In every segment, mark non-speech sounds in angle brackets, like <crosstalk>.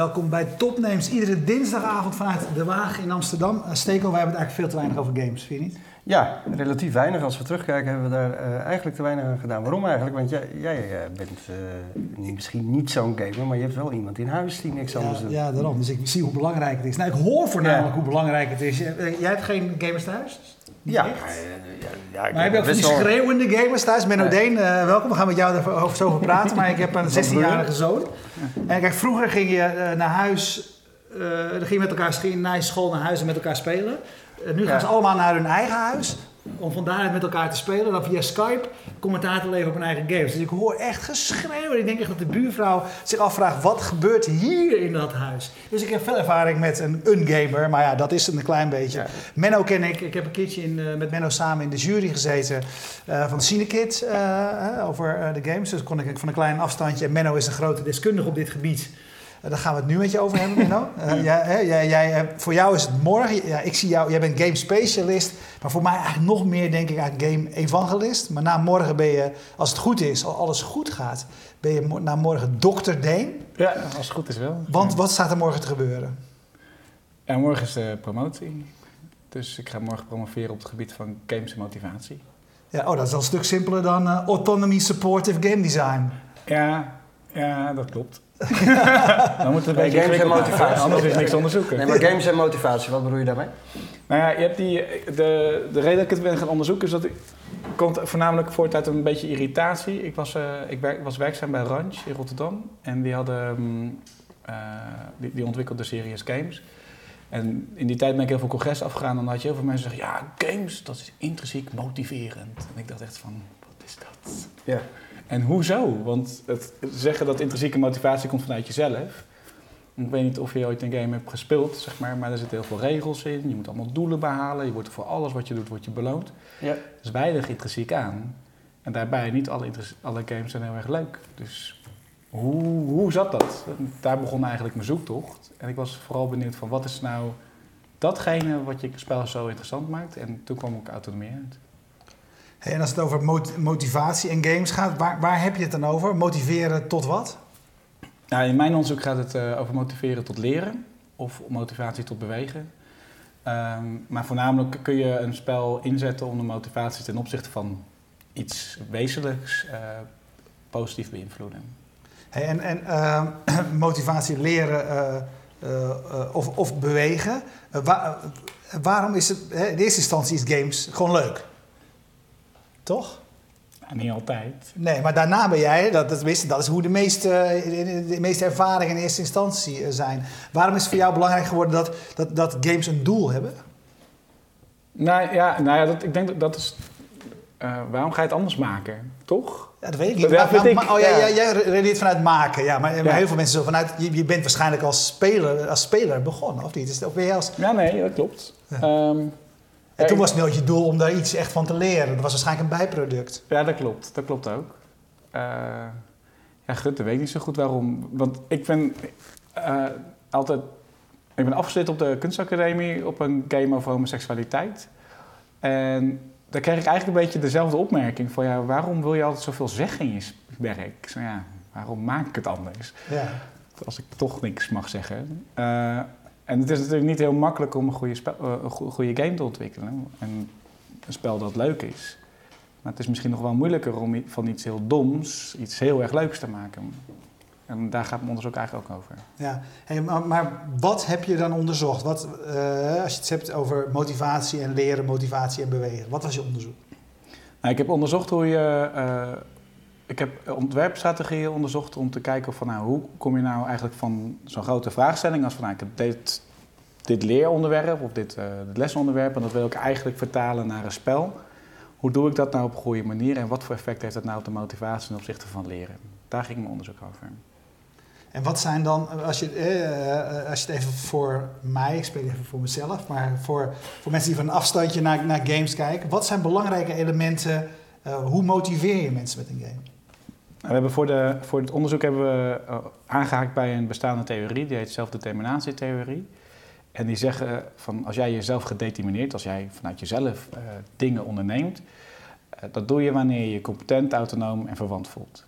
Welkom bij Topnames. Iedere dinsdagavond vanuit De Waag in Amsterdam. Uh, Steko, wij hebben het eigenlijk veel te weinig over games, vind je niet? Ja, relatief weinig. Als we terugkijken hebben we daar uh, eigenlijk te weinig aan gedaan. Waarom eigenlijk? Want jij, jij uh, bent uh, misschien niet zo'n gamer, maar je hebt wel iemand in huis die niks ja, anders doet. Ja, daarom. Dus ik zie hoe belangrijk het is. Nou, ik hoor voornamelijk ja. hoe belangrijk het is. Jij hebt geen gamers thuis? Ja. ja, ja maar heb je ook van die schreeuwende gamers thuis? Menno nee. Deen, welkom. We gaan met jou erover zo over praten. maar ik heb een 16-jarige zoon. En kijk, vroeger ging je naar huis... dan ging je met elkaar ging naar school naar huis en met elkaar spelen. Uh, nu gaan ja. ze allemaal naar hun eigen huis om van daaruit met elkaar te spelen. Dan via Skype commentaar te leveren op hun eigen games. Dus ik hoor echt geschreeuw. Ik denk echt dat de buurvrouw zich afvraagt, wat gebeurt hier in dat huis? Dus ik heb veel ervaring met een ungamer, maar ja, dat is het een klein beetje. Ja. Menno ken ik. Ik heb een keertje in, uh, met Menno samen in de jury gezeten uh, van Cinekid uh, over de games. Dus kon ik van een klein afstandje. En Menno is een grote deskundige op dit gebied. Uh, daar gaan we het nu met je over hebben, Menno. <laughs> Uh, jij, jij, jij, voor jou is het morgen. Ja, ik zie jou, jij bent game specialist. Maar voor mij eigenlijk nog meer, denk ik, eigenlijk game evangelist. Maar na morgen ben je, als het goed is, als alles goed gaat, ben je na morgen dokter Deen. Ja, als het goed is wel. Want wat staat er morgen te gebeuren? Ja, morgen is de promotie. Dus ik ga morgen promoveren op het gebied van games en motivatie. Ja, oh, dat is al een stuk simpeler dan uh, Autonomy Supportive Game Design. Ja, ja dat klopt. <laughs> Dan moeten we games en motivatie. Anders is niks onderzoeken. Nee, maar games en motivatie, wat bedoel je daarmee? Nou ja, je hebt die, de, de reden dat ik het ben gaan onderzoeken is dat ik komt voornamelijk voort uit een beetje irritatie. Ik was, uh, ik, werk, was werkzaam bij Ranch in Rotterdam en die hadden um, uh, die, die ontwikkelde Serious Games. En in die tijd ben ik heel veel congres afgegaan en dan had je heel veel mensen zeggen: ja, games dat is intrinsiek motiverend. En ik dacht echt van, wat is dat? Ja. En hoezo? Want het zeggen dat intrinsieke motivatie komt vanuit jezelf. Ik weet niet of je ooit een game hebt gespeeld, zeg maar, maar er zitten heel veel regels in. Je moet allemaal doelen behalen. Je wordt voor alles wat je doet, wordt je beloond. Ja. Er is weinig intrinsiek aan. En daarbij, niet alle, alle games zijn heel erg leuk. Dus hoe, hoe zat dat? Daar begon eigenlijk mijn zoektocht. En ik was vooral benieuwd van wat is nou datgene wat je spel zo interessant maakt. En toen kwam ik autonomie uit. Hey, en als het over mot motivatie en games gaat, waar, waar heb je het dan over? Motiveren tot wat? Nou, in mijn onderzoek gaat het uh, over motiveren tot leren of motivatie tot bewegen. Um, maar voornamelijk kun je een spel inzetten om de motivatie ten opzichte van iets wezenlijks uh, positief beïnvloeden. Hey, en en uh, <clears throat> motivatie leren of, of bewegen, waar, waarom is het in eerste instantie is games gewoon leuk? Toch? Ja, niet altijd. Nee, maar daarna ben jij, dat, dat, is, dat is hoe de meeste, de meeste ervaringen in eerste instantie zijn. Waarom is het voor jou belangrijk geworden dat, dat, dat games een doel hebben? Nou ja, nou ja dat, ik denk dat dat is. Uh, waarom ga je het anders maken? Toch? Ja, dat weet ik niet. Maar, maar, maar, oh, ja, ja. jij redeneert vanuit maken, ja. Maar, heel veel mensen zo vanuit. Je, je, bent waarschijnlijk als speler, als speler begonnen, of niet? Of ben je als... Ja, nee, dat klopt. Um, en toen was het nooit je doel om daar iets echt van te leren. Dat was waarschijnlijk een bijproduct. Ja, dat klopt. Dat klopt ook. Uh, ja, dat weet niet zo goed waarom. Want ik ben uh, altijd... Ik ben afgestudeerd op de kunstacademie op een game over homoseksualiteit. En daar kreeg ik eigenlijk een beetje dezelfde opmerking. Van ja, waarom wil je altijd zoveel zeggen in je werk? Zo ja, waarom maak ik het anders? Ja. Als ik toch niks mag zeggen. Uh, en het is natuurlijk niet heel makkelijk om een goede, spel, een goede game te ontwikkelen. En een spel dat leuk is. Maar het is misschien nog wel moeilijker om van iets heel doms iets heel erg leuks te maken. En daar gaat mijn onderzoek eigenlijk ook over. Ja, hey, maar, maar, wat heb je dan onderzocht? Wat, uh, als je het hebt over motivatie en leren, motivatie en bewegen. Wat was je onderzoek? Nou, ik heb onderzocht hoe je... Uh, ik heb ontwerpstrategieën onderzocht om te kijken van nou, hoe kom je nou eigenlijk van zo'n grote vraagstelling als van nou, ik heb dit, dit leeronderwerp of dit, uh, dit lesonderwerp en dat wil ik eigenlijk vertalen naar een spel. Hoe doe ik dat nou op een goede manier en wat voor effect heeft dat nou op de motivatie ten opzichte van leren? Daar ging mijn onderzoek over. En wat zijn dan, als je, eh, als je het even voor mij, ik spreek even voor mezelf, maar voor, voor mensen die van een afstandje naar, naar games kijken, wat zijn belangrijke elementen? Uh, hoe motiveer je mensen met een game? We hebben voor, de, voor het onderzoek hebben we uh, aangehaakt bij een bestaande theorie, die heet zelfdeterminatietheorie. En die zeggen van als jij jezelf gedetermineert, als jij vanuit jezelf uh, dingen onderneemt, dat doe je wanneer je je competent, autonoom en verwant voelt.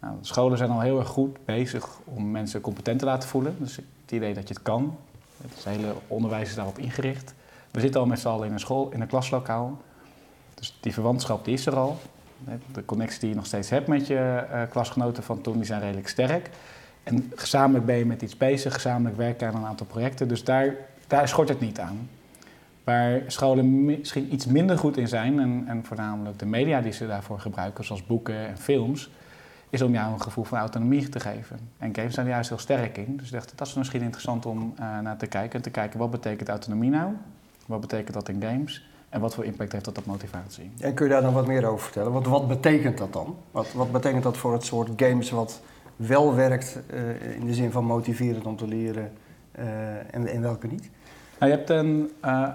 Nou, scholen zijn al heel erg goed bezig om mensen competent te laten voelen. Dus het idee dat je het kan. Het hele onderwijs is daarop ingericht. We zitten al met z'n allen in een school, in een klaslokaal. Dus die verwantschap die is er al. De connecties die je nog steeds hebt met je uh, klasgenoten van toen, die zijn redelijk sterk. En gezamenlijk ben je met iets bezig, gezamenlijk werken aan een aantal projecten. Dus daar, daar schort het niet aan. Waar scholen misschien iets minder goed in zijn, en, en voornamelijk de media die ze daarvoor gebruiken, zoals boeken en films, is om jou een gevoel van autonomie te geven. En games zijn er juist heel sterk in. Dus ik dacht, dat is misschien interessant om uh, naar te kijken. En te kijken, wat betekent autonomie nou? Wat betekent dat in games? En wat voor impact heeft dat op motivatie? En kun je daar nog wat meer over vertellen? Wat, wat betekent dat dan? Wat, wat betekent dat voor het soort games wat wel werkt uh, in de zin van motiverend om te leren uh, en, en welke niet? Nou, je hebt een, uh,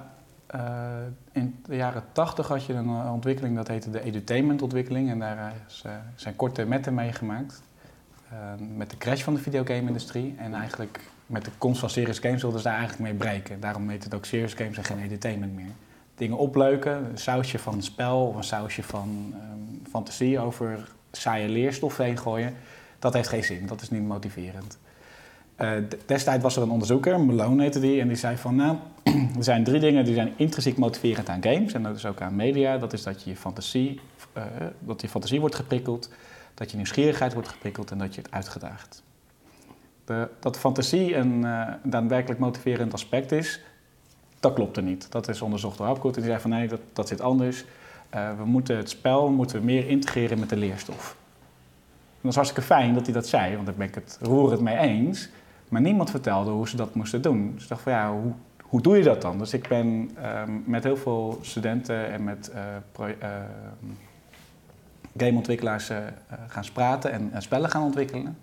in de jaren 80 had je een ontwikkeling dat heette de edutainment-ontwikkeling. En daar zijn korte metten meegemaakt. met de crash van de videogame-industrie. En eigenlijk met de komst van serious games wilden ze daar eigenlijk mee breken. Daarom heet het ook serious games en geen edutainment meer dingen opleuken. Een sausje van spel of een sausje van um, fantasie over saaie leerstof heen gooien. Dat heeft geen zin, dat is niet motiverend. Uh, destijds was er een onderzoeker, Malone heette die, en die zei van nou, <clears throat> er zijn drie dingen die zijn intrinsiek motiverend aan games en dat is ook aan media. Dat is dat je fantasie, uh, dat je fantasie wordt geprikkeld, dat je nieuwsgierigheid wordt geprikkeld en dat je het uitgedaagd. De, dat fantasie een uh, daadwerkelijk motiverend aspect is, dat klopte niet. Dat is onderzocht door Hapgood en die zei van nee, dat, dat zit anders. Uh, we moeten het spel moeten meer integreren met de leerstof. En dat is hartstikke fijn dat hij dat zei, want daar ben ik het roerend mee eens. Maar niemand vertelde hoe ze dat moesten doen. Dus ik dacht van ja, hoe, hoe doe je dat dan? Dus ik ben uh, met heel veel studenten en met uh, gameontwikkelaars gaan praten en spellen gaan ontwikkelen.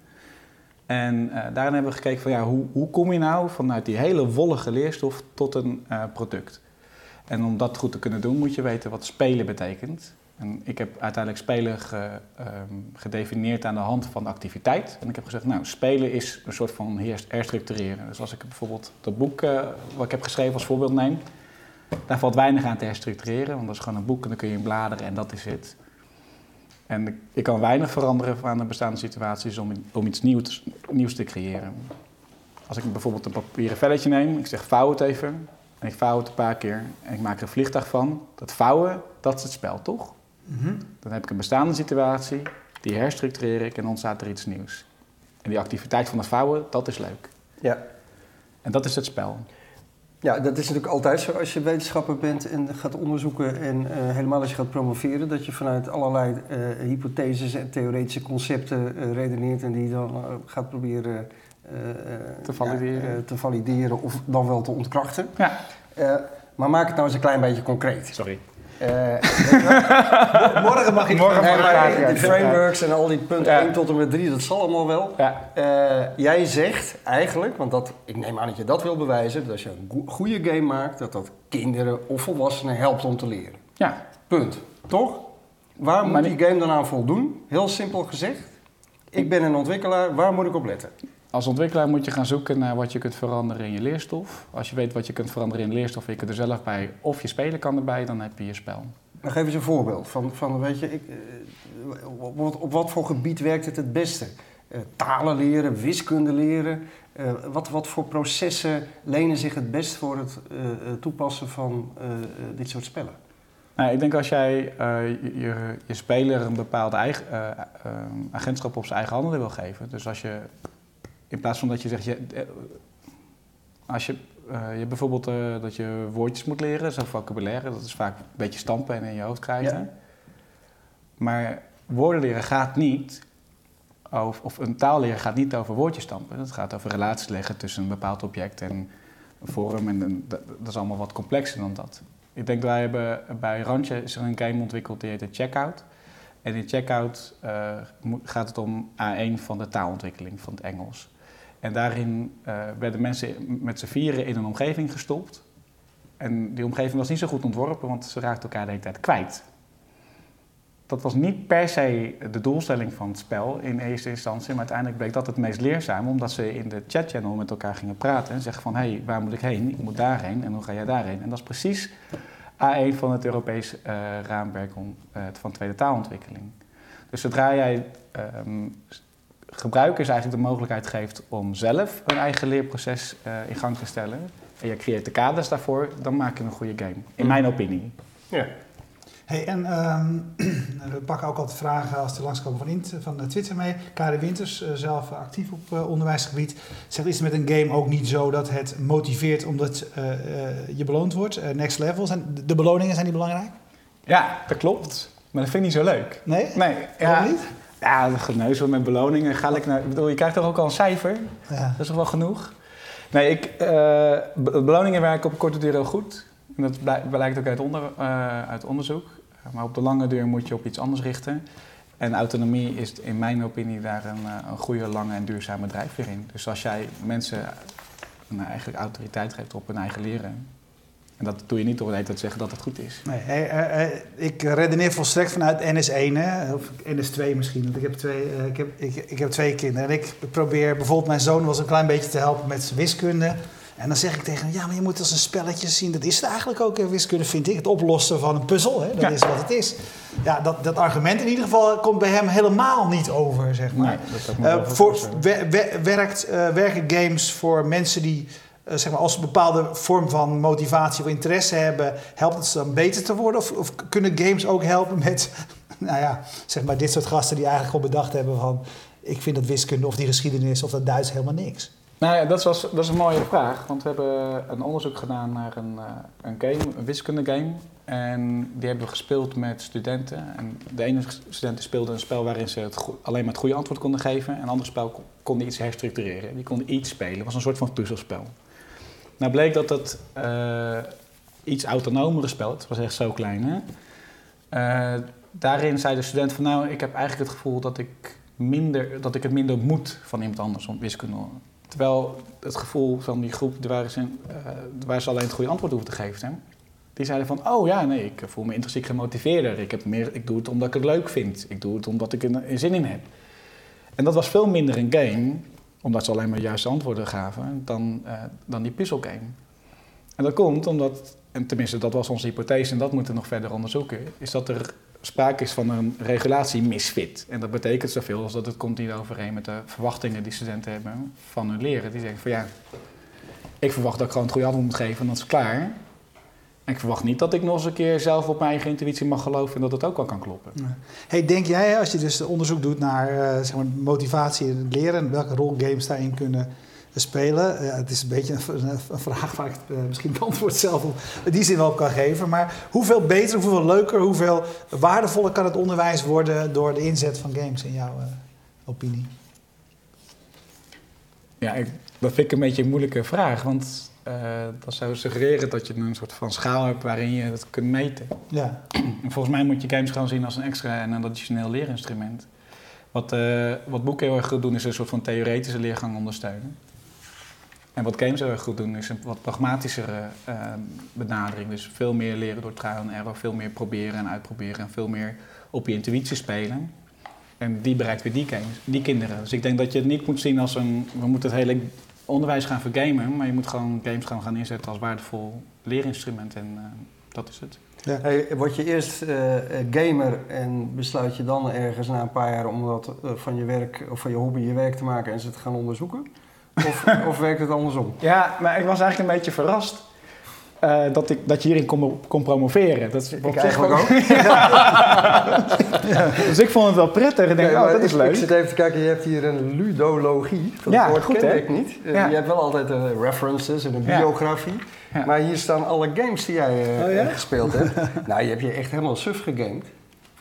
En uh, daarin hebben we gekeken van ja, hoe, hoe kom je nou vanuit die hele wollige leerstof tot een uh, product. En om dat goed te kunnen doen moet je weten wat spelen betekent. En ik heb uiteindelijk spelen ge, um, gedefinieerd aan de hand van activiteit. En ik heb gezegd, nou, spelen is een soort van herstructureren. Dus als ik bijvoorbeeld dat boek uh, wat ik heb geschreven als voorbeeld neem, daar valt weinig aan te herstructureren, want dat is gewoon een boek en dan kun je in bladeren en dat is het. En ik kan weinig veranderen aan de bestaande situaties om, om iets nieuws, nieuws te creëren. Als ik bijvoorbeeld een papieren velletje neem, ik zeg vouw het even. En ik vouw het een paar keer en ik maak er een vliegtuig van. Dat vouwen, dat is het spel, toch? Mm -hmm. Dan heb ik een bestaande situatie, die herstructureer ik en ontstaat er iets nieuws. En die activiteit van het vouwen, dat is leuk. Ja. En dat is het spel. Ja, dat is natuurlijk altijd zo als je wetenschapper bent en gaat onderzoeken en uh, helemaal als je gaat promoveren, dat je vanuit allerlei uh, hypotheses en theoretische concepten uh, redeneert en die dan gaat proberen te, valideren. Ja, te valideren of dan wel te ontkrachten. Ja. maar maak het nou eens een klein beetje concreet. Sorry. Morgen mag ik morgen nee, maar maar die frameworks en al die punten Ja. 1 tot en met 3, dat zal allemaal wel. Ja. Eh, jij zegt eigenlijk, want dat, ik neem aan dat je dat wil bewijzen, dat als je een go- goede game maakt, dat dat kinderen of volwassenen helpt om te leren. ja. Punt. Toch? Waar moet Maar die game dan aan voldoen? Heel simpel gezegd. Ik ben een ontwikkelaar, waar moet ik op letten? Als ontwikkelaar moet je gaan zoeken naar wat je kunt veranderen in je leerstof. Als je weet wat je kunt veranderen in de leerstof je kunt er zelf bij, of je speler kan erbij, dan heb je je spel. Dan geef eens een voorbeeld van, van weet je, ik, eh, op, wat- op wat voor gebied werkt het het beste? Eh, talen leren, wiskunde leren. Eh, wat, wat voor processen lenen zich het best voor het toepassen van dit soort spellen? Nou, ik denk als jij je, je, speler een bepaalde eigen, eh, agentschap op zijn eigen handen wil geven. Dus als je, in plaats van dat je zegt, je, eh, als je, eh, je bijvoorbeeld eh, dat je woordjes moet leren, zo'n vocabulaire, dat is vaak een beetje stampen en in je hoofd krijgen. Ja. Maar woorden leren gaat niet, over, of een taal leren gaat niet over woordjes stampen. Het gaat over relaties leggen tussen een bepaald object en een vorm. En dat, dat is allemaal wat complexer dan dat. Ik denk, wij hebben bij Randje is er een game ontwikkeld die heet de Checkout. En in Checkout gaat het om A1 van de taalontwikkeling van het Engels. En daarin eh, werden mensen met z'n vieren in een omgeving gestopt. En die omgeving was niet zo goed ontworpen, want ze raakten elkaar de hele tijd kwijt. Dat was niet per se de doelstelling van het spel in eerste instantie, maar uiteindelijk bleek dat het meest leerzaam, omdat ze in de chatchannel met elkaar gingen praten en zeggen van, hé, hey, waar moet ik heen? Ik moet daarheen en hoe ga jij daarheen? En dat is precies A1 van het Europees eh, raamwerk om, eh, van tweede taalontwikkeling. Dus zodra jij ehm, gebruikers eigenlijk de mogelijkheid geeft om zelf een eigen leerproces uh, in gang te stellen en je creëert de kaders daarvoor, dan maak je een goede game. In mijn opinie. Ja. Hey, en um, we pakken ook altijd vragen als die langskomen van, Int, van Twitter mee. Karin Winters, uh, zelf actief op uh, onderwijsgebied, zegt: Is het met een game ook niet zo dat het motiveert omdat uh, je beloond wordt? next level, zijn de beloningen zijn die belangrijk? Ja, dat klopt. Maar dat vind ik niet zo leuk. Nee? Nee. Ja, niet? Ja, geneuzel met beloningen. Ga ik naar, bedoel, je krijgt toch ook al een cijfer? Ja. Dat is toch wel genoeg? Nee, ik, beloningen werken op korte duur heel goed. En dat blijkt ook uit, onder, uit onderzoek. Maar op de lange duur moet je op iets anders richten. En autonomie is in mijn opinie daar een, eh, een goede, lange en duurzame drijfveer in. Dus als jij mensen een eigenlijk autoriteit geeft op hun eigen leren. En dat doe je niet door tijd te zeggen dat het goed is. Nee, eh, eh, ik redeneer volstrekt vanuit NS1, hè, of NS2 misschien. Want ik heb, twee, ik, heb, ik, ik heb twee kinderen. En ik probeer bijvoorbeeld, mijn zoon was een klein beetje te helpen met wiskunde. En dan zeg ik tegen hem, ja, maar je moet als een spelletje zien. Dat is het eigenlijk ook, wiskunde vind ik. Het oplossen van een puzzel, hè? dat is wat het is. Ja, dat, dat argument in ieder geval komt bij hem helemaal niet over, zeg maar. Nee, uh, voor, werkt, uh, werken games voor mensen die, uh, zeg maar, als een bepaalde vorm van motivatie of interesse hebben... helpt het ze dan beter te worden? Of, of kunnen games ook helpen met, <laughs> nou ja, zeg maar, dit soort gasten die eigenlijk al bedacht hebben van... ik vind dat wiskunde of die geschiedenis of dat Duits helemaal niks. Nou ja, dat, was, dat is een mooie vraag. Want we hebben een onderzoek gedaan naar een, uh, een game, een wiskundegame. En die hebben we gespeeld met studenten. En de ene student speelde een spel waarin ze het alleen maar het goede antwoord konden geven. En een ander spel kon iets herstructureren. Die konden iets spelen. Het was een soort van puzzelspel. Nou bleek dat het uh, iets autonomere spel, het was echt zo klein hè. Uh, daarin zei de student van nou, ik heb eigenlijk het gevoel dat ik, minder, dat ik het minder moet van iemand anders om wiskunde Terwijl het gevoel van die groep waar ze, uh, waar ze alleen het goede antwoord hoeven te geven, hè, die zeiden van, oh ja, nee, ik voel me intrinsiek gemotiveerder. Ik, heb meer, ik doe het omdat ik het leuk vind. Ik doe het omdat ik er zin in heb. En dat was veel minder een game, omdat ze alleen maar juiste antwoorden gaven, dan, uh, dan die puzzelgame. En dat komt omdat, en tenminste dat was onze hypothese en dat moeten we nog verder onderzoeken, is dat er sprake is van een regulatiemisfit. En dat betekent zoveel als dat het komt niet overeen met de verwachtingen die studenten hebben van hun leren. Die zeggen van ja, ik verwacht dat ik gewoon het goede antwoord moet geven en dat is klaar. En ik verwacht niet dat ik nog eens een keer zelf op mijn eigen intuïtie mag geloven en dat het ook wel kan kloppen. Hey, denk jij, als je dus onderzoek doet naar uh, zeg maar, motivatie het leren, welke rol games daarin kunnen spelen. Ja, het is een beetje een, een vraag waar ik uh, misschien het antwoord zelf op die zin wel op kan geven. Maar hoeveel beter, hoeveel leuker, hoeveel waardevoller kan het onderwijs worden door de inzet van games in jouw opinie? Ja, ik, dat vind ik een beetje een moeilijke vraag. Want uh, dat zou suggereren dat je een soort van schaal hebt waarin je dat kunt meten. Ja. En <clears throat> volgens mij moet je games gewoon zien als een extra en een additioneel leerinstrument. Wat, wat boeken heel erg goed doen is een soort van theoretische leergang ondersteunen. En wat games heel erg goed doen, is een wat pragmatischere uh, benadering. Dus veel meer leren door trial en error, veel meer proberen en uitproberen en veel meer op je intuïtie spelen. En die bereikt weer die, games, die kinderen. Dus ik denk dat je het niet moet zien als een, we moeten het hele onderwijs gaan vergamen, maar je moet gewoon games gaan, gaan inzetten als waardevol leerinstrument en uh, dat is het. Ja. Hey, word je eerst uh, gamer en besluit je dan ergens na een paar jaar om dat van je werk of van je hobby je werk te maken en ze te gaan onderzoeken? Of, <laughs> of werkt het andersom? Ja, maar ik was eigenlijk een beetje verrast. Uh, dat, ik, dat je hierin kon, kon promoveren. Dat is ik eigenlijk ook. ja. <laughs> Dus ik vond het wel prettig. Ik denk, oh, dat is leuk. Ik zit even te kijken, je hebt hier een ludologie. Dat ja, woord goed, ken ik niet. Uh, je hebt wel altijd uh, references en een biografie. Maar hier staan alle games die jij oh, gespeeld hebt. nou, je hebt je echt helemaal suf gegamed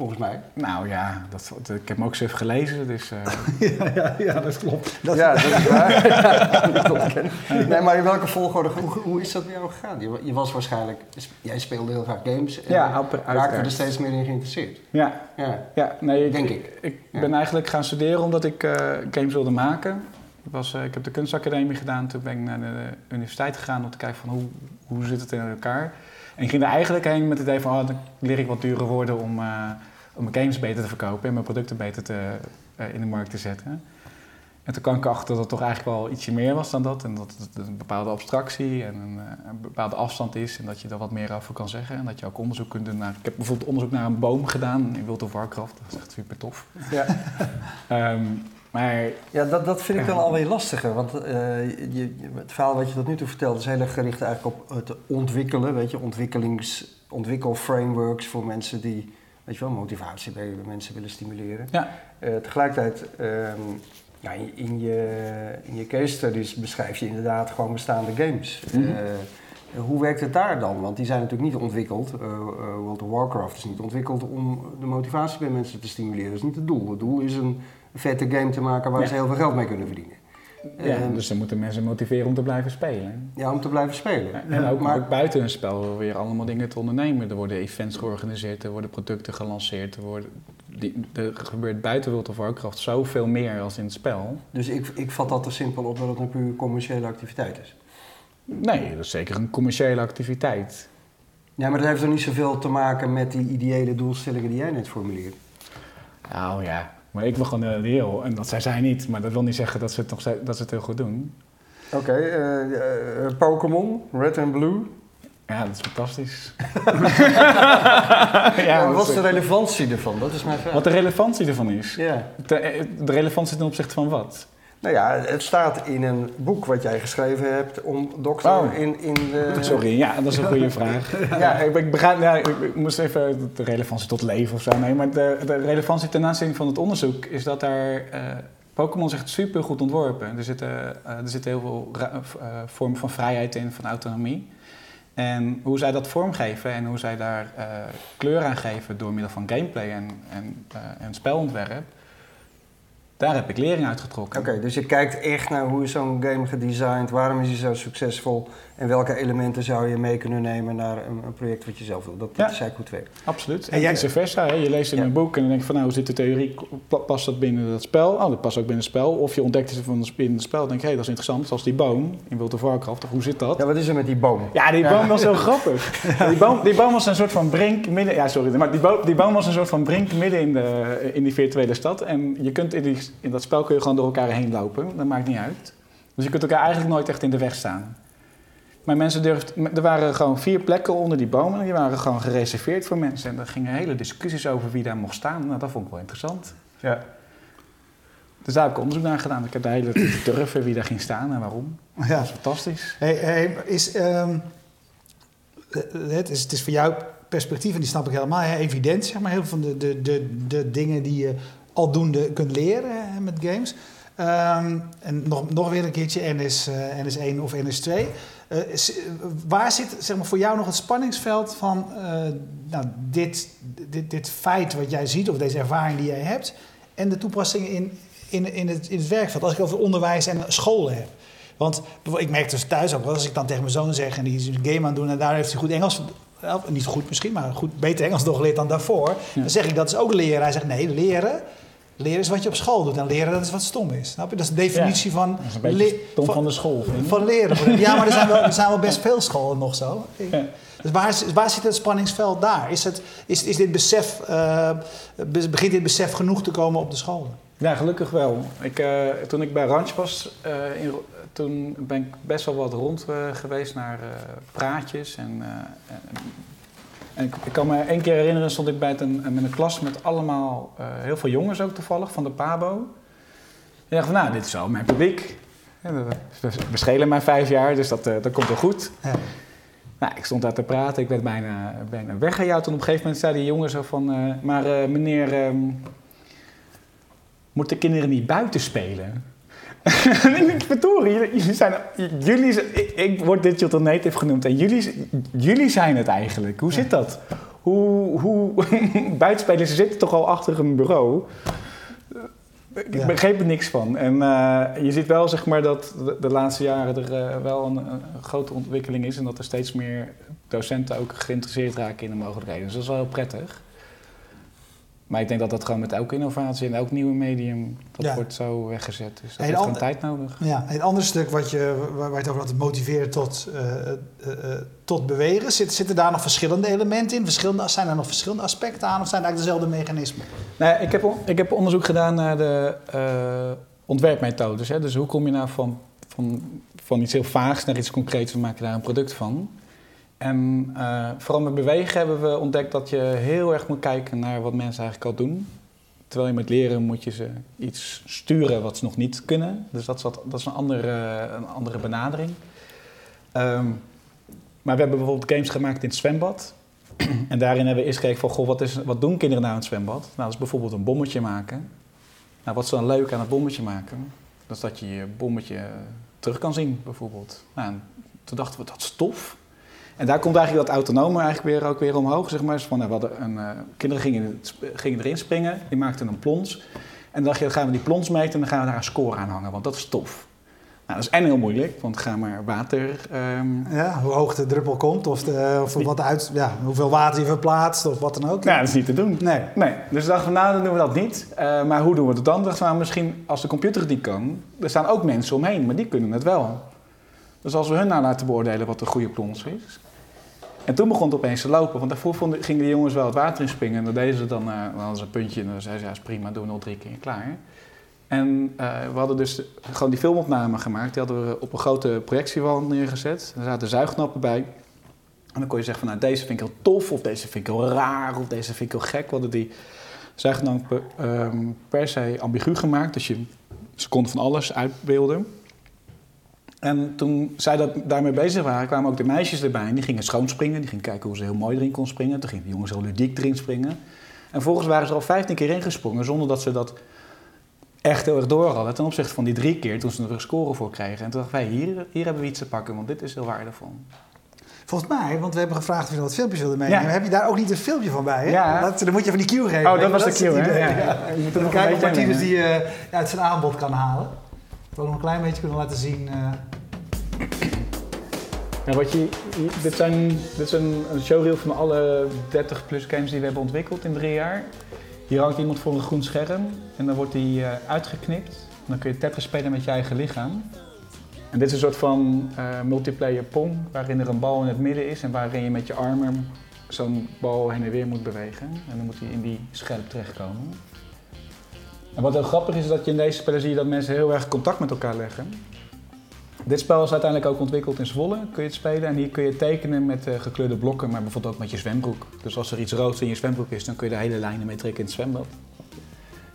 volgens mij. Nou ja, dat, ik heb hem ook zo even gelezen, dus... Uh... <laughs> ja, ja, ja, dat klopt. Dat ja, dat is waar. <laughs> nee, maar in welke volgorde, hoe, hoe is dat bij jou gegaan? Je, je, was waarschijnlijk, jij speelde heel graag games en ja, raakte er steeds meer in geïnteresseerd. Ja, ja. ja nee, ik, denk ik. Ik ben eigenlijk gaan studeren omdat ik uh, games wilde maken. Ik, was, uh, ik heb de kunstacademie gedaan, toen ben ik naar de universiteit gegaan om te kijken van hoe, hoe zit het in elkaar. En ik ging er eigenlijk heen met het idee van, oh, dan leer ik wat dure woorden om om mijn games beter te verkopen en mijn producten beter te, uh, in de markt te zetten. En En toen kwam ik achter dat het toch eigenlijk wel ietsje meer was dan dat. En dat het een bepaalde abstractie en een, eh, een bepaalde afstand is. En dat je er wat meer over kan zeggen. En dat je ook onderzoek kunt doen naar... Ik heb bijvoorbeeld onderzoek naar een boom gedaan in World of Warcraft. Dat is echt super tof. Ja. <laughs> Ehm, maar... Ja, dat, dat vind ik dan alweer lastiger. Want uh, je, het verhaal wat je tot nu toe vertelt is heel erg gericht eigenlijk op het ontwikkelen. Weet je, ontwikkelings, ontwikkelframeworks voor mensen die weet je wel, motivatie bij mensen willen stimuleren. Ja. Uh, tegelijkertijd, um, ja, in, in, je, in je case studies beschrijf je inderdaad gewoon bestaande games. Mm -hmm. uh, hoe werkt het daar dan? Want die zijn natuurlijk niet ontwikkeld. Uh, World of Warcraft is niet ontwikkeld om de motivatie bij mensen te stimuleren. Dat is niet het doel. Het doel is een vette game te maken waar ze heel veel geld mee kunnen verdienen. Ja, dus dan moeten mensen motiveren om te blijven spelen. Ja, om te blijven spelen. en ook, maar, ook buiten een spel weer allemaal dingen te ondernemen. Er worden events georganiseerd, er worden producten gelanceerd. Er, worden, die, er gebeurt buiten World of Warcraft zoveel meer als in het spel. Dus ik, ik vat dat er simpel op dat het een puur commerciële activiteit is? Nee, dat is zeker een commerciële activiteit. Ja, maar dat heeft er niet zoveel te maken met die ideële doelstellingen die jij net formuleert? Nou ja, maar ik wil gewoon de heel en dat zei zij niet. Maar dat wil niet zeggen dat ze het, nog, dat ze het heel goed doen. Oké, okay, uh, uh, Pokémon, Red and Blue. Ja, dat is fantastisch. <laughs> ja, wat is de relevantie ervan? Dat is mijn vraag. Wat de relevantie ervan is? Ja. De, de relevantie ten opzichte van wat? Nou ja, het staat in een boek wat jij geschreven hebt om dokter oh. in, in de... Sorry, ja, dat is een goede <laughs> vraag. ja, ik, ik begrijp, ja, ik, moest even de relevantie tot leven of zo nemen. Maar de, de relevantie ten aanzien van het onderzoek is dat daar... Uh, Pokémon is echt super goed ontworpen. Er zitten, uh, er zitten heel veel uh, vormen van vrijheid in, van autonomie. En hoe zij dat vormgeven en hoe zij daar kleur aan geven door middel van gameplay en, en, en spelontwerp daar heb ik lering uit getrokken. Oké, dus je kijkt echt naar hoe is zo'n game gedesigned, waarom is hij zo succesvol en welke elementen zou je mee kunnen nemen naar een, een project wat je zelf wil. Dat, dat is eigenlijk goed werkt. Absoluut. En, en vice versa. Hè? Je leest in een boek en dan denk je van nou, hoe zit de theorie, past dat binnen dat spel? Oh, dat past ook binnen het spel. Of je ontdekt het van binnen het spel en denk je, hé, hey, dat is interessant. Zoals die boom in World of Warcraft. Hoe zit dat? Ja, wat is er met die boom? Ja, die boom was heel <laughs> grappig. Die boom, die boom was een soort van brink midden... Ja, sorry. Maar die, boom, die boom was een soort van brink midden in, de, in die virtuele stad. En je kunt in, die, in dat spel kun je gewoon door elkaar heen lopen. Dat maakt niet uit. Dus je kunt elkaar eigenlijk nooit echt in de weg staan. Maar mensen durfden, er waren gewoon vier plekken onder die bomen. En die waren gewoon gereserveerd voor mensen. En er gingen hele discussies over wie daar mocht staan. Nou, dat vond ik wel interessant. Ja. Dus daar heb ik onderzoek naar gedaan. Ik heb de hele <coughs> durven wie daar ging staan en waarom. Ja. Dat is fantastisch. Hey, hey, is, um, het, is, het is voor jou perspectief, en die snap ik helemaal, evident, zeg maar. Heel veel van de, de, de, de dingen die je aldoende kunt leren met games. Um, en nog, nog weer een keertje NS, uh, eh, NS1 of NS2. Uh, waar zit zeg maar, voor jou nog het spanningsveld van uh, nou, dit, dit, dit feit wat jij ziet, of deze ervaring die jij hebt, en de toepassingen in, in, in, het, in het werkveld? Als ik over onderwijs en scholen heb. Want ik merk dus thuis ook, als ik dan tegen mijn zoon zeg en die is een game aan het doen en daar heeft hij goed Engels niet goed misschien, maar goed, beter Engels doorgeleerd dan daarvoor. Dan zeg ik dat is ook leren. Hij zegt nee, leren Leren is wat je op school doet en leren dat is wat stom is. Snap je? Dat is de definitie van... Dat is stom van, de school, vind Van leren. <laughs> Ja, maar er zijn, wel, er zijn wel best veel scholen nog zo. Ja. Dus waar, waar zit het spanningsveld daar? Is, het, is, is dit besef, uh, begint dit besef genoeg te komen op de scholen? Ja, gelukkig wel. Ik, uh, toen ik bij Ranch was, uh, in, toen ben ik best wel wat rond geweest naar praatjes en en ik, ik, kan me één keer herinneren, stond ik bij een, met een klas met allemaal, uh, heel veel jongens ook toevallig, van de PABO. En ik dacht van, nou, dit is wel mijn publiek. Ja, we schelen maar vijf jaar, dus dat, uh, dat komt wel goed. Ja. Nou, ik stond daar te praten, ik werd bijna, bijna weggejaagd. Toen op een gegeven moment zei die jongen zo van, uh, maar meneer, um, moeten kinderen niet buiten spelen? <laughs> ik verdorie, jullie zijn, jullie, ik, ik word digital native genoemd en jullie, jullie zijn het eigenlijk. Hoe zit dat? Hoe, hoe <laughs> buitenspelers zitten toch al achter een bureau. Ik begreep er niks van. En uh, je ziet wel zeg maar, dat de, laatste jaren er uh, wel een, een, grote ontwikkeling is en dat er steeds meer docenten ook geïnteresseerd raken in de mogelijkheden. Dus dat is wel heel prettig. Maar ik denk dat dat gewoon met elke innovatie en elk nieuwe medium, dat wordt zo weggezet. Dus dat heeft gewoon tijd nodig. Ja, het andere stuk wat je, waar, je het over had, motiveren tot, uh, uh, uh, tot bewegen, zit, zitten daar nog verschillende elementen in? Verschillende, zijn er nog verschillende aspecten aan of zijn het eigenlijk dezelfde mechanismen? Nee, ik, heb, ik heb onderzoek gedaan naar de ontwerpmethodes. Hè? Dus hoe kom je nou van, van, van iets heel vaags naar iets concreets en maak je daar een product van? En uh, vooral met bewegen hebben we ontdekt dat je heel erg moet kijken naar wat mensen eigenlijk al doen. Terwijl je met leren moet je ze iets sturen wat ze nog niet kunnen. Dus dat is, dat is een, andere, een andere benadering. Um, maar we hebben bijvoorbeeld games gemaakt in het zwembad. <clears throat> en daarin hebben we eerst gekeken van, goh, wat, is, wat doen kinderen nou in het zwembad? Nou, dat is bijvoorbeeld een bommetje maken. Nou, wat is dan leuk aan het bommetje maken? Dat is dat je je bommetje terug kan zien, bijvoorbeeld. Nou, toen dachten we, dat is tof. En daar komt eigenlijk dat autonome eigenlijk weer, ook weer omhoog. Zeg maar. Dus van, nou, een, uh, kinderen gingen, gingen erin springen, die maakten een plons. En dan dacht je, dan gaan we die plons meten en dan gaan we daar een score aan hangen, want dat is tof. Nou, dat is en heel moeilijk, want ga maar water... Um... Ja, hoe hoog de druppel komt of, de, of wat uit, ja, hoeveel water je verplaatst of wat dan ook. Nou, dat is niet te doen. Nee. nee. Dus dachten we, nou, dan doen we dat niet. Uh, maar hoe doen we het dan? Dachten we, nou, misschien als de computer niet kan, er staan ook mensen omheen, maar die kunnen het wel. Dus als we hun nou laten beoordelen wat de goede plons is. En toen begon het opeens te lopen, want daarvoor vonden, gingen de jongens wel het water in springen. En dan deden ze dan, uh, hadden ze een puntje en dan zeiden ze, ja, is prima, doen we nog drie keer, klaar. En uh, we hadden dus gewoon die filmopname gemaakt. Die hadden we op een grote projectiewand neergezet. Er zaten zuigknappen bij. En dan kon je zeggen van, nou, deze vind ik heel tof, of deze vind ik heel raar, of deze vind ik heel gek. We hadden die zuigknappen um, per se ambigu gemaakt. Dus je, ze konden van alles uitbeelden. En toen zij dat daarmee bezig waren, kwamen ook de meisjes erbij. En die gingen schoonspringen, die gingen kijken hoe ze heel mooi erin kon springen. Toen gingen de jongens heel ludiek erin springen. En vervolgens waren ze al 15 keer ingesprongen zonder dat ze dat echt heel erg door hadden ten opzichte van die drie keer toen ze er een score voor kregen. En toen dachten wij, hier, hier hebben we iets te pakken, want dit is heel waardevol. Volgens mij, want we hebben gevraagd of je wat filmpjes wilde meenemen. Heb je daar ook niet een filmpje van bij? Hè? Ja. Dat, dan moet je van die cue geven. Oh, dat was de cue, hè? Ja. ja. Je moet dan kijken of Martinez die uh, uit zijn aanbod kan halen. Nog een klein beetje kunnen laten zien. Ja, wat je, dit, zijn, dit is een, showreel van alle 30 plus games die we hebben ontwikkeld in drie jaar. Hier hangt iemand voor een groen scherm en dan wordt die uh, uitgeknipt. Dan kun je Tetris spelen met je eigen lichaam. En dit is een soort van uh, multiplayer pong, waarin er een bal in het midden is en waarin je met je armen zo'n bal heen en weer moet bewegen. En dan moet hij in die scherp terechtkomen. En wat heel grappig is, is dat je in deze spellen zie je dat mensen heel erg contact met elkaar leggen. Dit spel is uiteindelijk ook ontwikkeld in Zwolle, kun je het spelen. En hier kun je tekenen met uh, gekleurde blokken, maar bijvoorbeeld ook met je zwembroek. Dus als er iets roods in je zwembroek is, dan kun je de hele lijnen mee trekken in het zwembad.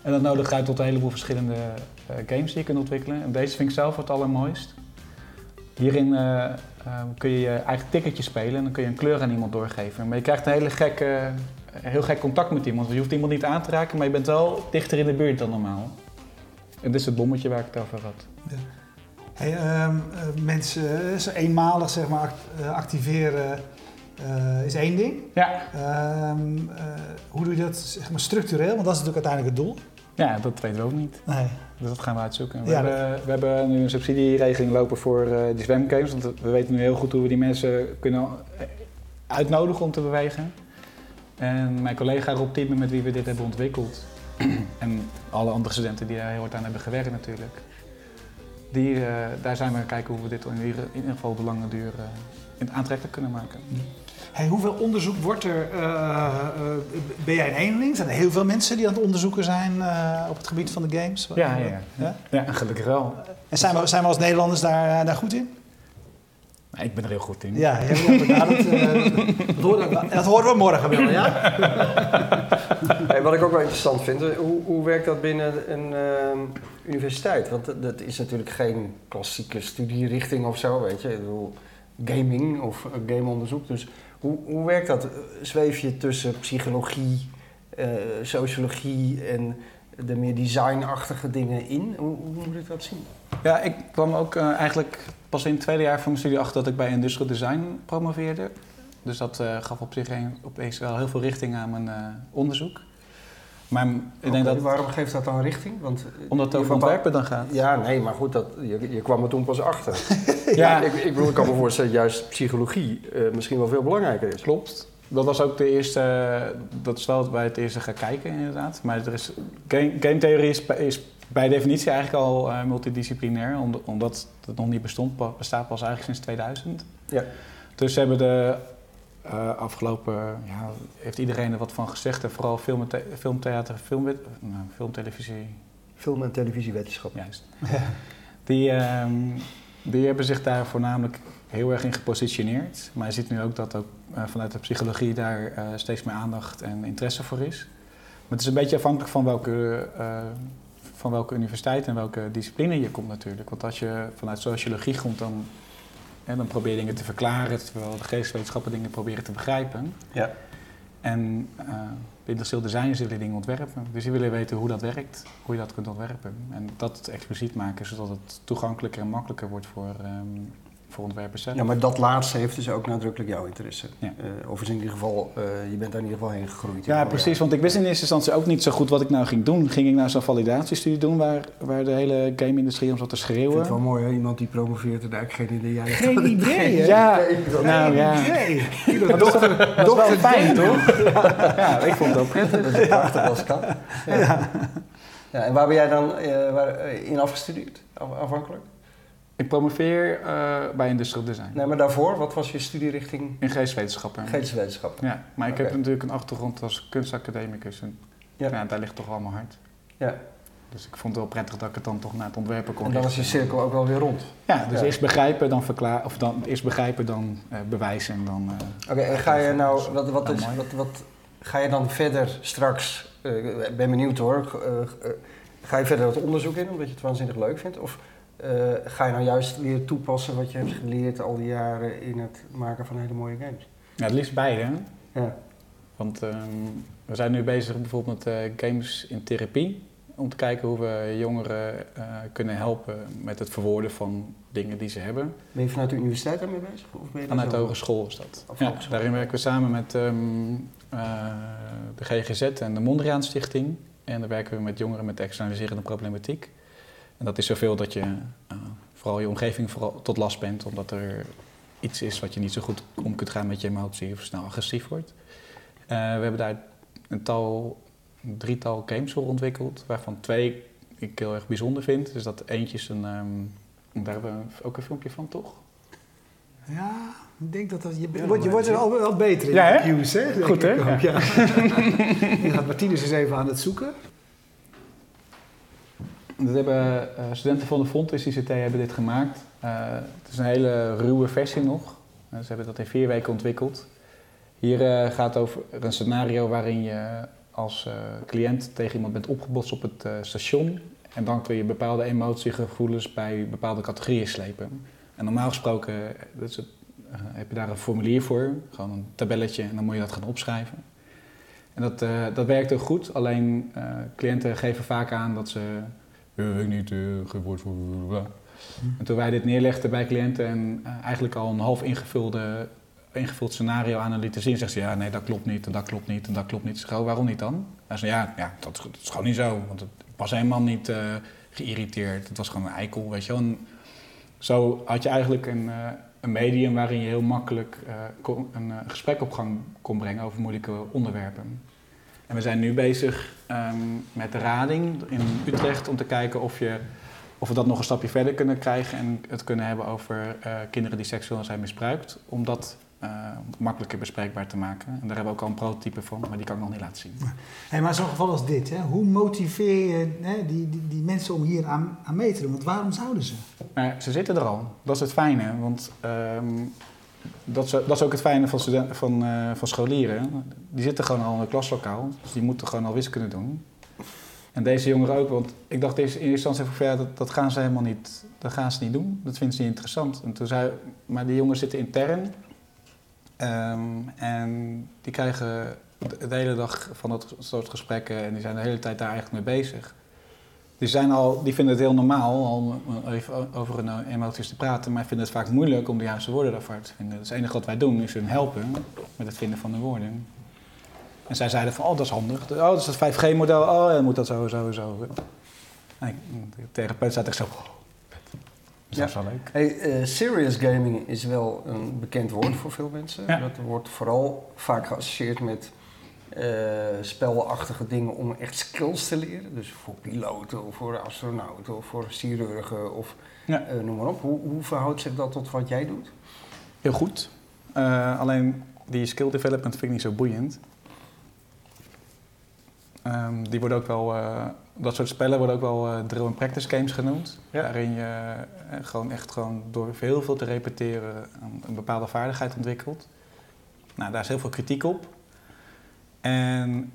En dat nodigt uit tot een heleboel verschillende uh, games die je kunt ontwikkelen. En deze vind ik zelf het allermooist. Hierin uh, kun je je eigen ticketje spelen en dan kun je een kleur aan iemand doorgeven. Maar je krijgt een hele gekke, heel gek contact met iemand. Je hoeft iemand niet aan te raken, maar je bent wel dichter in de buurt dan normaal. En dit is het bommetje waar ik het over had. Ja. Hey, uh, mensen ze eenmalig zeg maar, activeren uh, is één ding. Ja. Uh, hoe doe je dat zeg maar, structureel? Want dat is natuurlijk uiteindelijk het doel. Ja, dat weten we ook niet. Nee. Dus dat gaan we uitzoeken. We, ja, hebben, we hebben nu een subsidieregeling lopen voor die zwemgames. Want we weten nu heel goed hoe we die mensen kunnen uitnodigen om te bewegen. En mijn collega Rob Tiemen, met wie we dit hebben ontwikkeld. <clears throat> en alle andere studenten die daar heel hard aan hebben gewerkt natuurlijk die, uh, daar zijn we gaan kijken hoe we dit in ieder, in ieder geval op de lange duur uh, aantrekkelijk kunnen maken. Hey, hoeveel onderzoek wordt er? Uh, ben jij een eenling? Zijn er heel veel mensen die aan het onderzoeken zijn op het gebied van de games? Ja, ja, ja. ja gelukkig wel. En zijn we, zijn we als Nederlanders daar, daar goed in? Ik ben er heel goed in. Ja, ja dat, dat, horen, dat horen we morgen wel, ja? <laughs> Hey, wat ik ook wel interessant vind, hoe, hoe werkt dat binnen een uh, universiteit? Want dat is natuurlijk geen klassieke studierichting of zo, weet je. Ik bedoel, gaming of gameonderzoek. Dus hoe, hoe werkt dat? Zweef je tussen psychologie, uh, sociologie en de meer designachtige dingen in? Hoe, hoe moet ik dat zien? Ja, ik kwam ook uh, eigenlijk pas in het tweede jaar van mijn studie achter dat ik bij industrial design promoveerde. Dus dat uh, gaf op zich een, opeens wel heel veel richting aan mijn uh, onderzoek. Maar ik denk dat, waarom geeft dat dan richting? Want, Omdat het over ontwerpen dan gaat. Ja, nee, maar goed, dat, je, je kwam er toen pas achter. <laughs> ja, ik, ik, bedoel, ik kan me voorstellen dat juist psychologie uh, misschien wel veel belangrijker is. Klopt. Dat was ook de eerste, dat is wel waar het eerste gaan kijken inderdaad. Maar er is, game, game theorie is, is bij definitie eigenlijk al uh, multidisciplinair, omdat het nog niet bestond, bestaat pas eigenlijk sinds 2000. Ja. Dus ze hebben de uh, afgelopen, ja, heeft iedereen er wat van gezegd. En vooral film, filmtheater, film, nou, filmtelevisie, Film- en televisiewetenschap. Juist. <laughs> die, ehm, die hebben zich daar voornamelijk heel erg in gepositioneerd. Maar je ziet nu ook dat ook uh, vanuit de psychologie daar steeds meer aandacht en interesse voor is. Maar het is een beetje afhankelijk van welke, van welke universiteit en welke discipline je komt natuurlijk. Want als je vanuit sociologie komt, dan, hè, dan probeer je dingen te verklaren, terwijl de geesteswetenschappen dingen proberen te begrijpen. Ja. En de industrieel designers willen dingen ontwerpen. Dus die willen weten hoe dat werkt, hoe je dat kunt ontwerpen. En dat expliciet maken, zodat het toegankelijker en makkelijker wordt voor, um, voor ontwerpers zelf. Ja, maar dat laatste heeft dus ook nadrukkelijk jouw interesse. Ja. Uh, of is in ieder geval, uh, je bent daar in ieder geval heen gegroeid. Ja, precies. Want ik wist in eerste instantie ook niet zo goed wat ik nou ging doen. Ging ik nou zo'n validatiestudie doen waar, waar de hele game-industrie om zat te schreeuwen? Ik vind het wel mooi, hè? Iemand die promoveert en daar geen idee. Jij geen idee, hè? Ja, nou ja. Idee. Dat is toch wel fijn, toch? Ja, ik vond het ook prettig. Dat is prachtig als kan. Ja. Ja, en waar ben jij dan uh, waar, in afgestudeerd, afhankelijk? Ik promoveer uh, bij industrial design. Nee, maar daarvoor, wat was je studierichting? In geesteswetenschappen. Geesteswetenschappen. Ja, maar ik okay. heb natuurlijk een achtergrond als kunstacademicus. En ja. daar ligt toch allemaal hard. Ja. Dus ik vond het wel prettig dat ik het dan toch naar het ontwerpen kon En dan was je cirkel ook wel weer rond. Ja, dus ja. eerst begrijpen, dan verklaren, of dan eerst begrijpen, dan uh, bewijzen en dan... Uh, Oké, en ga je nou, wat, wat, is, wat, wat, ga je dan verder straks, ik ben benieuwd hoor, ga je verder het onderzoek in, omdat je het waanzinnig leuk vindt? Of uh, ga je nou juist leren toepassen wat je hebt geleerd al die jaren in het maken van hele mooie games? Ja, het liefst beide. Ja. Want um, we zijn nu bezig bijvoorbeeld met uh, games in therapie. Om te kijken hoe we jongeren uh, kunnen helpen met het verwoorden van dingen die ze hebben. Ben je vanuit de universiteit daarmee bezig? Of ben je vanuit de hogeschool is dat. Ja, daarin werken we samen met um, de GGZ en de Mondriaan Stichting. En dan werken we met jongeren met externaliserende problematiek. En dat is zoveel dat je uh, vooral je omgeving vooral tot last bent, omdat er iets is wat je niet zo goed om kunt gaan met je emotie of snel agressief wordt. Uh, we hebben daar een tal, een drietal games voor ontwikkeld, waarvan twee ik heel erg bijzonder vind. Dus dat eentje is een, um, daar hebben we ook een filmpje van, toch? Ja, ik denk dat dat, je, ja, wordt, je wordt er al wel beter in ja, de cues, hè? Goed, hè? Ja. gaat <laughs> Martinez eens even aan het zoeken. Uh, studenten van de Fontes ICT hebben dit gemaakt. Uh, het is een hele ruwe versie nog. Uh, ze hebben dat in vier weken ontwikkeld. Hier gaat het over een scenario waarin je als cliënt tegen iemand bent opgebotst op het station. En dan kun je bepaalde emotiegevoelens bij bepaalde categorieën slepen. En normaal gesproken heb je daar een formulier voor, gewoon een tabelletje, en dan moet je dat gaan opschrijven. En dat, dat werkt ook goed, alleen cliënten geven vaak aan dat ze weet ik niet, uh, geen woord voor. Bla. En toen wij dit neerlegden bij cliënten en uh, eigenlijk al een half ingevulde, ingevuld scenario aan lieten zien, zegt ze ja, nee, dat klopt niet en dat klopt niet en dat klopt niet. Zeg, waarom niet dan? Hij zei ja, ja dat, dat, is gewoon niet zo, want het was helemaal niet geïrriteerd. Het was gewoon een eikel, weet je wel. En zo had je eigenlijk een, een medium waarin je heel makkelijk kon, een gesprek op gang kon brengen over moeilijke onderwerpen. En we zijn nu bezig um, met de rading in Utrecht om te kijken of, je, of we dat nog een stapje verder kunnen krijgen en het kunnen hebben over uh, kinderen die seksueel zijn misbruikt. Om dat uh, makkelijker bespreekbaar te maken. En daar hebben we ook al een prototype van, maar die kan ik nog niet laten zien. Hey, maar zo'n geval als dit, hè, hoe motiveer je hè, die, die, die, mensen om hier aan, aan mee te doen? Want waarom zouden ze? Nou, ze zitten er al. Dat is het fijne. Want um, dat is, dat is ook het fijne van, studenten, van, uh, van scholieren. Die zitten gewoon al in een klaslokaal, dus die moeten gewoon al wiskunde doen. En deze jongeren ook, want ik dacht in eerste instantie van, ja, dat, dat gaan ze helemaal niet, dat gaan ze niet doen. Dat vinden ze niet interessant. En toen zei, maar die jongens zitten intern um, en die krijgen de hele dag van dat soort gesprekken en die zijn de hele tijd daar eigenlijk mee bezig. Die, zijn al, die vinden het heel normaal om even over hun emoties te praten, maar vinden het vaak moeilijk om de juiste woorden daarvoor te vinden. Dus het enige wat wij doen is hun helpen met het vinden van de woorden. En zij zeiden van, oh dat is handig, oh dat is het 5G-model, oh dan moet dat zo, zo, zo. En de therapeut zei echt zo, oh, dat is ja. wel leuk. Hey, uh, serious gaming is wel een bekend woord voor veel mensen. Ja. Dat wordt vooral vaak geassocieerd met spelachtige dingen om echt skills te leren. Dus voor piloten of voor astronauten of voor chirurgen of ja. uh, noem maar op. Hoe, hoe, verhoudt zich dat tot wat jij doet? Heel goed. Uh, alleen die skill development vind ik niet zo boeiend. Um, die wordt ook wel dat soort spellen worden ook wel uh, drill and practice games genoemd. Waarin je gewoon echt gewoon door heel veel te repeteren een bepaalde vaardigheid ontwikkelt. Nou, daar is heel veel kritiek op. En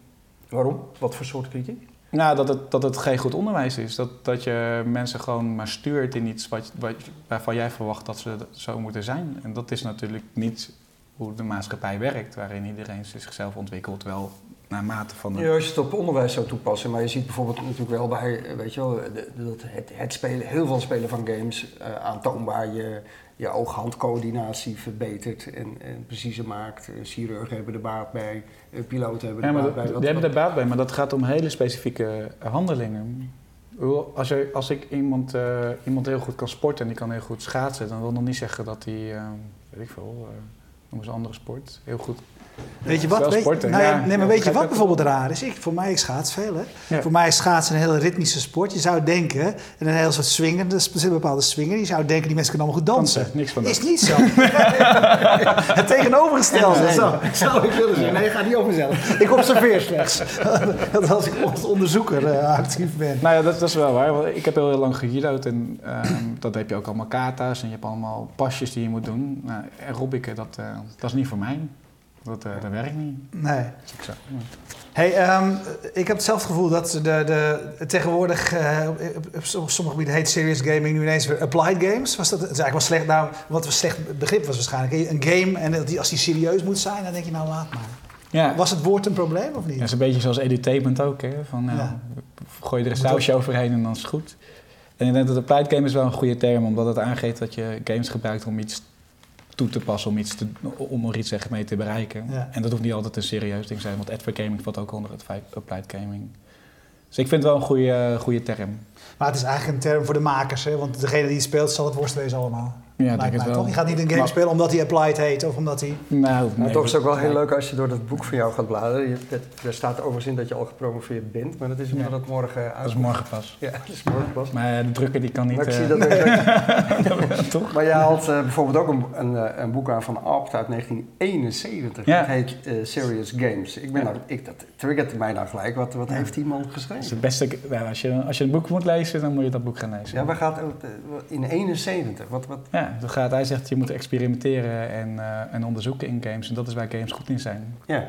Waarom? Wat voor soort kritiek? Nou, dat het, dat het geen goed onderwijs is. Dat, dat je mensen gewoon maar stuurt in iets wat, wat, waarvan jij verwacht dat ze zo moeten zijn. En dat is natuurlijk niet hoe de maatschappij werkt, waarin iedereen zichzelf ontwikkelt, wel naar mate van... De... Ja, als je het op onderwijs zou toepassen, maar je ziet bijvoorbeeld natuurlijk wel bij, weet je wel, dat het, het spelen, heel veel spelen van games uh, aantoonbaar je, je oog-handcoördinatie verbetert en, en preciezer maakt. Eh, chirurgen hebben er baat bij, eh, piloten hebben er baat bij. die hebben er baat bij, maar dat gaat om hele specifieke handelingen. Als, je, als ik iemand, iemand heel goed kan sporten en die kan heel goed schaatsen, dan wil nog niet zeggen dat hij, weet ik veel, noem eens een andere sport, heel goed Weet je wat? Weet, nee, nee, maar weet je wat bijvoorbeeld raar is? Ik, voor mij, ik schaats veel. Hè? Voor mij is schaatsen een hele ritmische sport. Je zou denken, en een heel soort swingen, er zit een bepaalde swinger. Je zou denken, die mensen kunnen allemaal goed dansen. niks van dat. Is niet zo. <laughs> het tegenovergestelde. Nee, zo. <laughs> Zou ik willen zien. Nee, ga niet over mezelf. Ik observeer slechts. <laughs> dat als ik als onderzoeker uh, actief ben. Nou ja, dat, dat, is wel waar. Ik heb heel, heel lang gejudo'd en uh, dat heb je ook allemaal kata's en je hebt allemaal pasjes die je moet doen. Nou, aerobica, dat, uh, dat is niet voor mij. Dat, uh, dat werkt niet. Nee. Hey, um, ik heb hetzelfde gevoel dat de, de, tegenwoordig uh, op, sommige gebieden heet serious gaming nu ineens weer applied games. Was dat, het is eigenlijk wel slecht, nou, wat een slecht begrip was waarschijnlijk. Een game en als die serieus moet zijn, dan denk je nou laat maar. Ja. Was het woord een probleem of niet? Ja, dat is een beetje zoals edutainment ook. Hè? Van, nou, ja. Gooi je er een sausje overheen en dan is het goed. En ik denk dat applied game is wel een goede term, omdat het aangeeft dat je games gebruikt om iets toe te passen om, iets te, om er iets mee te bereiken. En dat hoeft niet altijd een serieus ding te zijn, want advergaming valt ook onder het applied gaming. Dus ik vind het wel een goede, goede term. Maar het is eigenlijk een term voor de makers, hè? want degene die het speelt zal het worst wezen allemaal. Ja, denk het wel. Toch? Je gaat niet een game spelen omdat hij Applied heet of omdat hij... Nou, nee, toch is het ook wel heel leuk als je door dat boek van jou gaat bladeren. Je, er staat overigens in dat je al gepromoveerd bent, maar dat is omdat het morgen uit. Dat is morgen pas. Ja, dat is morgen pas. Maar de drukker die kan niet... Maar ik zie dat <laughs> uh, toch? Maar jij had uh, bijvoorbeeld ook een, een, eh, een, boek aan van Abt uit 1971. Ja. Dat heet uh, Serious Games. Ik ben nou, ik, dat triggerde mij dan gelijk. Wat, wat heeft die man geschreven? Dat is het beste... Nou, als, je, als je een boek moet lezen, dan moet je dat boek gaan lezen. Ja, waar gaat in 71? Wat, wat, ja, dat gaat, hij zegt je moet experimenteren en, uh, en onderzoeken in games. En dat is waar games goed in zijn. Ja,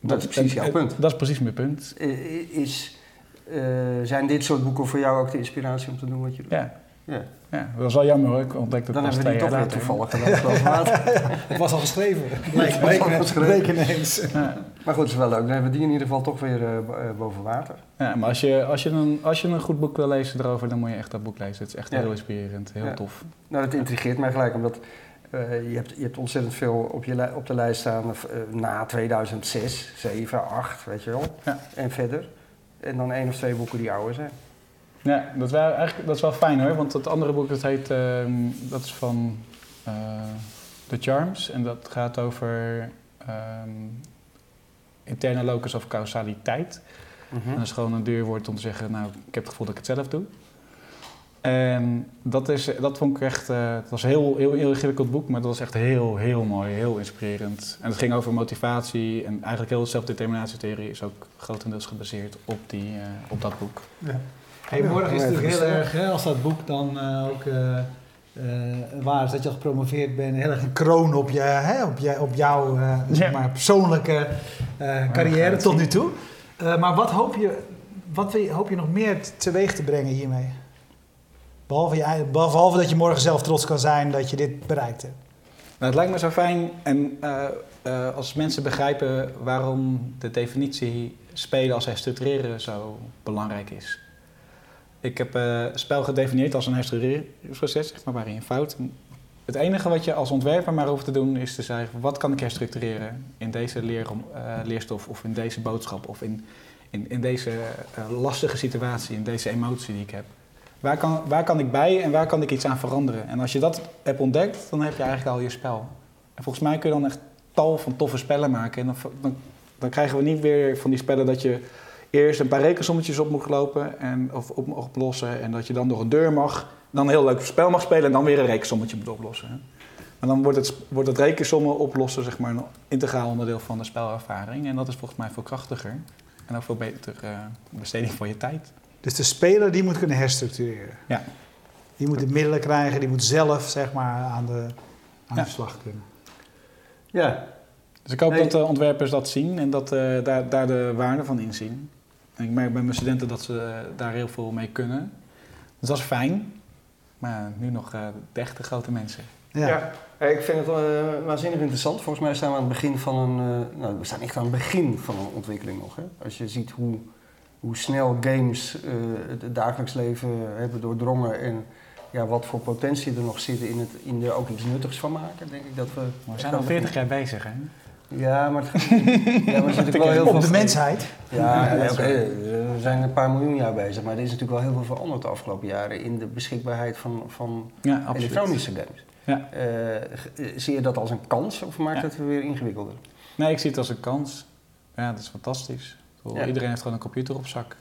dat, is precies jouw punt. Dat is precies mijn punt. Is, uh, zijn dit soort boeken voor jou ook de inspiratie om te doen wat je doet? Ja. Ja. ja, dat was wel jammer hoor. Ik ontdekte Dan hebben we die toch weer toevallig gedaan. het <laughs> was al <laughs> geschreven. Bleek ineens. Ja. Maar goed, het is wel leuk. Dan hebben we die in ieder geval toch weer uh, boven water. Ja, maar als je, als, je een, als je een goed boek wil lezen erover, dan moet je echt dat boek lezen. Het is echt heel inspirerend, heel tof. Nou, dat intrigeert mij gelijk, omdat uh, je, hebt, je hebt ontzettend veel op, je op de lijst staan uh, na 2006, 7, 8, weet je wel. En verder. En dan één of twee boeken die ouder zijn. Ja, dat wel, eigenlijk, dat is wel fijn hoor, want het andere boek dat heet, uh, dat is van uh, The Charms en dat gaat over um, interne locus of causaliteit. Mm -hmm. En dat is gewoon een duur woord om te zeggen, nou, ik heb het gevoel dat ik het zelf doe. En dat, is, dat vond ik echt, uh, het was een heel, heel, heel ingewikkeld boek, maar dat was echt heel, heel mooi, heel inspirerend. En het ging over motivatie en eigenlijk heel de zelfdeterminatietheorie is ook grotendeels gebaseerd op, die, uh, op dat boek. Ja. Hey, morgen is het natuurlijk heel erg, hè, als dat boek dan uh, ook uh, uh, waar is dat je al gepromoveerd bent, heel erg een kroon op, je, hè, op, je, op jouw zeg maar, persoonlijke carrière tot nu toe. maar wat hoop je, wat je, hoop je nog meer teweeg te brengen hiermee? Behalve, je, behalve dat je morgen zelf trots kan zijn dat je dit bereikt hebt. Nou, het lijkt me zo fijn en als mensen begrijpen waarom de definitie spelen als herstructureren zo belangrijk is. Ik heb uh, spel gedefinieerd als een herstructureringsproces, zeg maar, waarin je fout. Het enige wat je als ontwerper maar hoeft te doen is te zeggen: wat kan ik herstructureren in deze leer, uh, leerstof of in deze boodschap of in, in, in deze uh, lastige situatie, in deze emotie die ik heb. Waar kan, waar kan ik bij en waar kan ik iets aan veranderen? En als je dat hebt ontdekt, dan heb je eigenlijk al je spel. En volgens mij kun je dan echt tal van toffe spellen maken. En dan, dan, dan krijgen we niet weer van die spellen dat je eerst een paar rekensommetjes op moet lopen en, of op, oplossen. En dat je dan door een deur mag, dan een heel leuk spel mag spelen en dan weer een rekensommetje moet oplossen. Hè. En dan wordt het, wordt het rekensommen oplossen zeg maar, een integraal onderdeel van de spelervaring. En dat is volgens mij veel krachtiger en ook veel beter uh, besteding van je tijd. Dus de speler die moet kunnen herstructureren. Ja. Die moet de middelen krijgen, die moet zelf zeg maar aan de, aan de slag kunnen. Ja. Dus ik hoop dat de ontwerpers dat zien en dat, uh, daar, daar de waarde van inzien. En ik merk bij mijn studenten dat ze daar heel veel mee kunnen. Dus dat is fijn. Maar nu nog uh, de echte grote mensen. Ja. ja. ik vind het uh, waanzinnig interessant. Volgens mij staan we aan het begin van een. Uh, nou, we staan echt aan het begin van een ontwikkeling nog. Hè? Als je ziet hoe, hoe snel games het dagelijks leven hebben doordrongen en ja, wat voor potentie er nog zit in, het, in er ook iets nuttigs van maken, denk ik dat we. we zijn al 40 jaar bezig, hè? Ja, maar, het, ja, maar zit <laughs> wel heel Op de mensheid. Ja, ja oké. We zijn een paar miljoen jaar bezig, maar er is natuurlijk wel heel veel veranderd de afgelopen jaren in de beschikbaarheid van, van ja, elektronische games. Ja. Uh, zie je dat als een kans of maakt het weer ingewikkelder? Nee, ik zie het als een kans. Ja, dat is fantastisch. Iedereen heeft gewoon een computer op zak.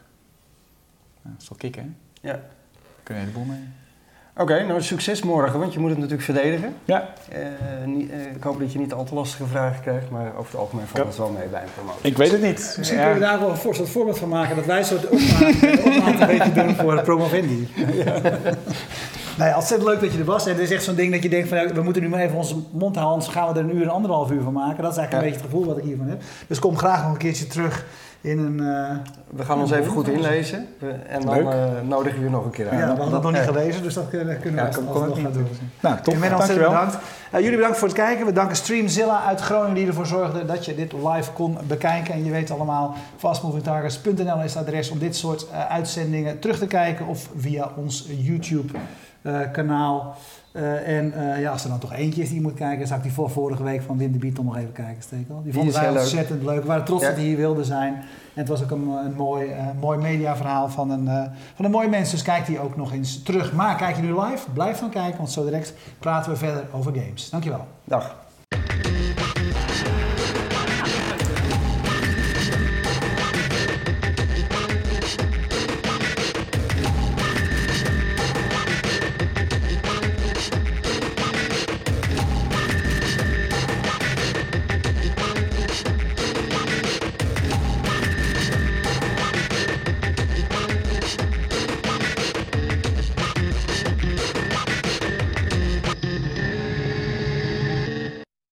dat is wel kicken, hè? Ja. Daar kun je een heleboel mee. Oké, nou succes morgen, want je moet het natuurlijk verdedigen. Ja. Uh, niet, uh, ik hoop dat je niet al te lastige vragen krijgt, maar over het algemeen valt het wel mee bij een promotie. Ik weet het niet. Misschien ja. kunnen we daar wel een soort voorbeeld van maken, dat wij soort <laughs> opmaat een beetje doen voor het promovendi. <laughs> Ja. Nee, ontzettend leuk dat je er was. En het is echt zo'n ding dat je denkt van, we moeten nu maar even onze mond houden, anders gaan we er een uur en anderhalf uur van maken. Dat is eigenlijk een beetje het gevoel wat ik hiervan heb. Dus kom graag nog een keertje terug in een... Uh, we gaan ons even goed inlezen en dan uh, nodigen we je nog een keer uit. Ja, we hadden dat nog niet gelezen, dus dat kunnen we ja, nog gaan doen. Nou, top. Ontzettend bedankt. Uh, jullie bedankt voor het kijken. We danken Streamzilla uit Groningen die ervoor zorgde dat je dit live kon bekijken. En je weet allemaal, fastmovingtargets.nl is het adres om dit soort uitzendingen terug te kijken of via ons YouTube kanaal. Uh, en uh, ja, als er dan toch eentje is die je moet kijken, zou ik die voor vorige week van Wim de nog even kijken, Stekel. Die vonden wij ontzettend leuk. We waren trots ja. dat hij hier wilde zijn. En het was ook een, een mooi, uh, mooi mediaverhaal van een, van een mooi mens. Dus kijk die ook nog eens terug. Maar kijk je nu live, blijf dan kijken, want zo direct praten we verder over games. Dankjewel. Dag.